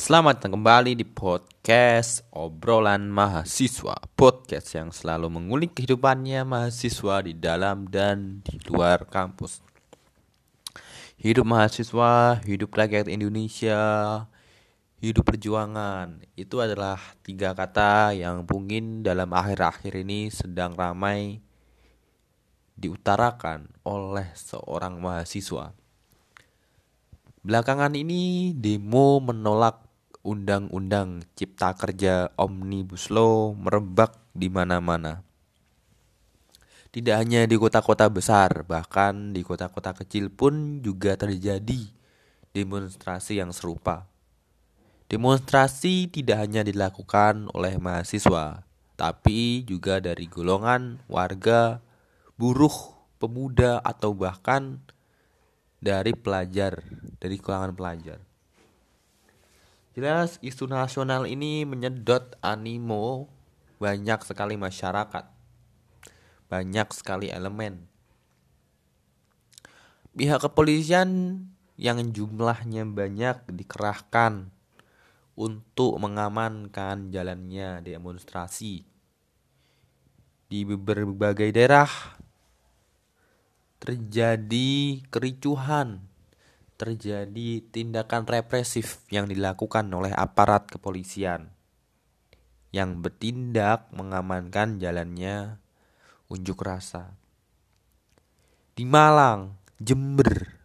Selamat datang kembali di podcast obrolan mahasiswa. Podcast yang selalu mengulik kehidupannya mahasiswa di dalam dan di luar kampus. Hidup mahasiswa, hidup rakyat Indonesia, hidup perjuangan. Itu adalah tiga kata yang mungkin dalam akhir-akhir ini sedang ramai diutarakan oleh seorang mahasiswa. Belakangan ini demo menolak undang-undang cipta kerja Omnibus Law merebak di mana-mana. Tidak hanya di kota-kota besar, bahkan di kota-kota kecil pun juga terjadi demonstrasi yang serupa. Demonstrasi tidak hanya dilakukan oleh mahasiswa, tapi juga dari golongan warga, buruh, pemuda, atau bahkan dari pelajar, dari kalangan pelajar. Jelas isu nasional ini menyedot animo banyak sekali masyarakat. Banyak sekali elemen. Pihak kepolisian yang jumlahnya banyak dikerahkan untuk mengamankan jalannya demonstrasi. Di berbagai daerah terjadi kericuhan, terjadi tindakan represif yang dilakukan oleh aparat kepolisian yang bertindak mengamankan jalannya unjuk rasa. Di Malang, Jember,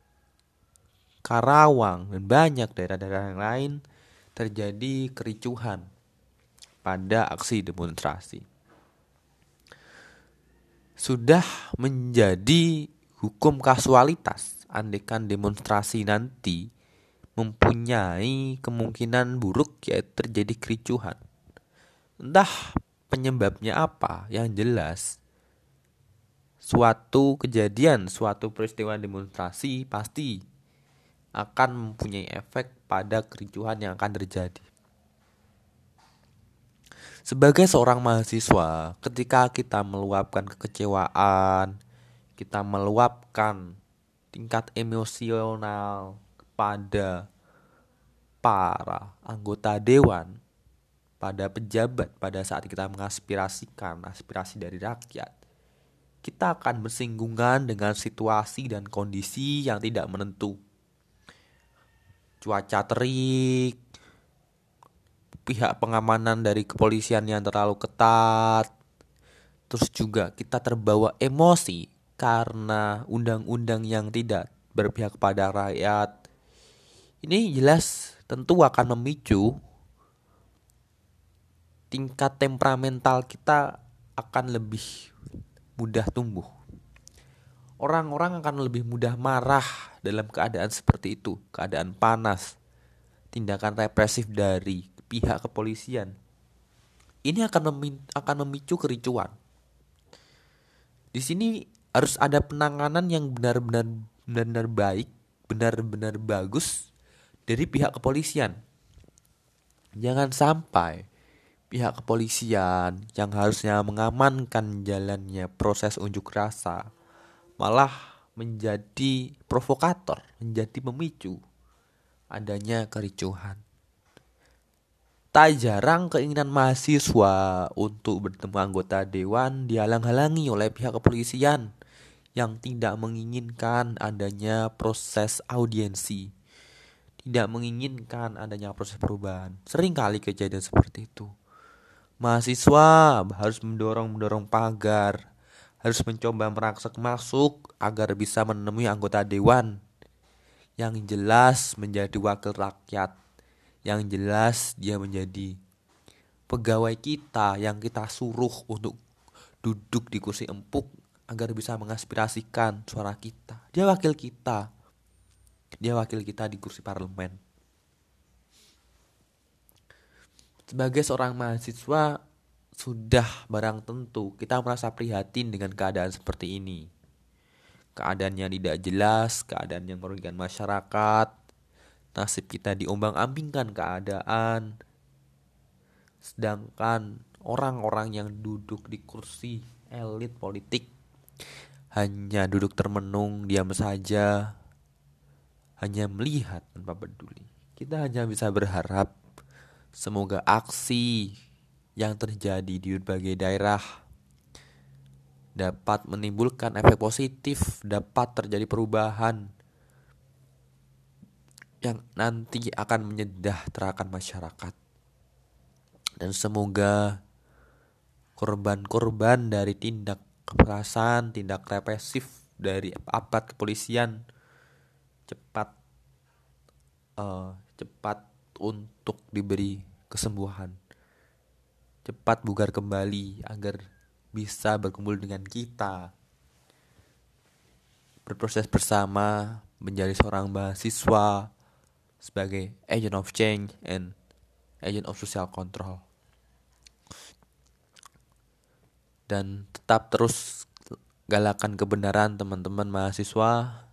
Karawang, dan banyak daerah-daerah yang lain terjadi kericuhan pada aksi demonstrasi. Sudah menjadi hukum kasualitas andekan demonstrasi nanti mempunyai kemungkinan buruk yaitu terjadi kericuhan. Entah penyebabnya apa, yang jelas suatu kejadian, suatu peristiwa demonstrasi pasti akan mempunyai efek pada kericuhan yang akan terjadi. Sebagai seorang mahasiswa, ketika kita meluapkan kekecewaan, kita meluapkan tingkat emosional kepada para anggota dewan, pada pejabat pada saat kita mengaspirasikan aspirasi dari rakyat, kita akan bersinggungan dengan situasi dan kondisi yang tidak menentu. Cuaca terik, pihak pengamanan dari kepolisian yang terlalu ketat, terus juga kita terbawa emosi karena undang-undang yang tidak berpihak kepada rakyat ini jelas tentu akan memicu tingkat temperamental kita akan lebih mudah tumbuh. Orang-orang akan lebih mudah marah dalam keadaan seperti itu, keadaan panas, tindakan represif dari pihak kepolisian. Ini akan akan memicu kericuan. Di sini harus ada penanganan yang benar-benar benar-benar baik, benar-benar bagus dari pihak kepolisian. Jangan sampai pihak kepolisian yang harusnya mengamankan jalannya proses unjuk rasa malah menjadi provokator, menjadi pemicu adanya kericuhan. Tak jarang keinginan mahasiswa untuk bertemu anggota dewan dihalang-halangi oleh pihak kepolisian yang tidak menginginkan adanya proses audiensi, tidak menginginkan adanya proses perubahan. Sering kali kejadian seperti itu. Mahasiswa harus mendorong-mendorong pagar, harus mencoba merangsak masuk agar bisa menemui anggota dewan yang jelas menjadi wakil rakyat, yang jelas dia menjadi pegawai kita yang kita suruh untuk duduk di kursi empuk agar bisa mengaspirasikan suara kita. Dia wakil kita. Dia wakil kita di kursi parlemen. Sebagai seorang mahasiswa sudah barang tentu kita merasa prihatin dengan keadaan seperti ini. Keadaan yang tidak jelas, keadaan yang merugikan masyarakat, nasib kita diombang-ambingkan keadaan. Sedangkan orang-orang yang duduk di kursi elit politik hanya duduk termenung, diam saja, hanya melihat tanpa peduli. Kita hanya bisa berharap Semoga aksi yang terjadi di berbagai daerah dapat menimbulkan efek positif, dapat terjadi perubahan yang nanti akan menyejahterakan masyarakat. Dan semoga korban-korban dari tindak kekerasan, tindak represif dari aparat kepolisian cepat uh, cepat untuk diberi kesembuhan cepat bugar kembali agar bisa berkumpul dengan kita. Berproses bersama menjadi seorang mahasiswa sebagai agent of change and agent of social control. Dan tetap terus galakan kebenaran teman-teman mahasiswa.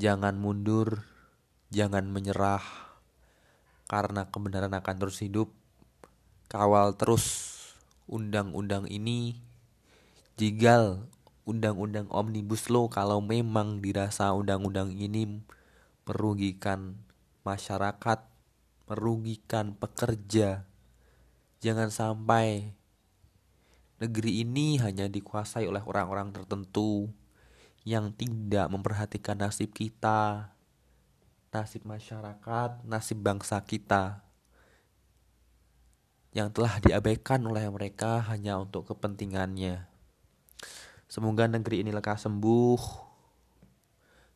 Jangan mundur, jangan menyerah karena kebenaran akan terus hidup kawal terus undang-undang ini jigal undang-undang omnibus law kalau memang dirasa undang-undang ini merugikan masyarakat, merugikan pekerja. Jangan sampai negeri ini hanya dikuasai oleh orang-orang tertentu yang tidak memperhatikan nasib kita, nasib masyarakat, nasib bangsa kita yang telah diabaikan oleh mereka hanya untuk kepentingannya. Semoga negeri ini lekas sembuh.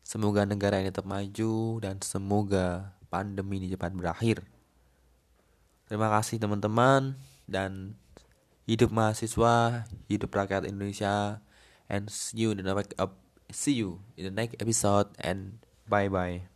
Semoga negara ini tetap maju dan semoga pandemi ini cepat berakhir. Terima kasih teman-teman dan hidup mahasiswa, hidup rakyat Indonesia and see you in the next see you in the next episode and bye bye.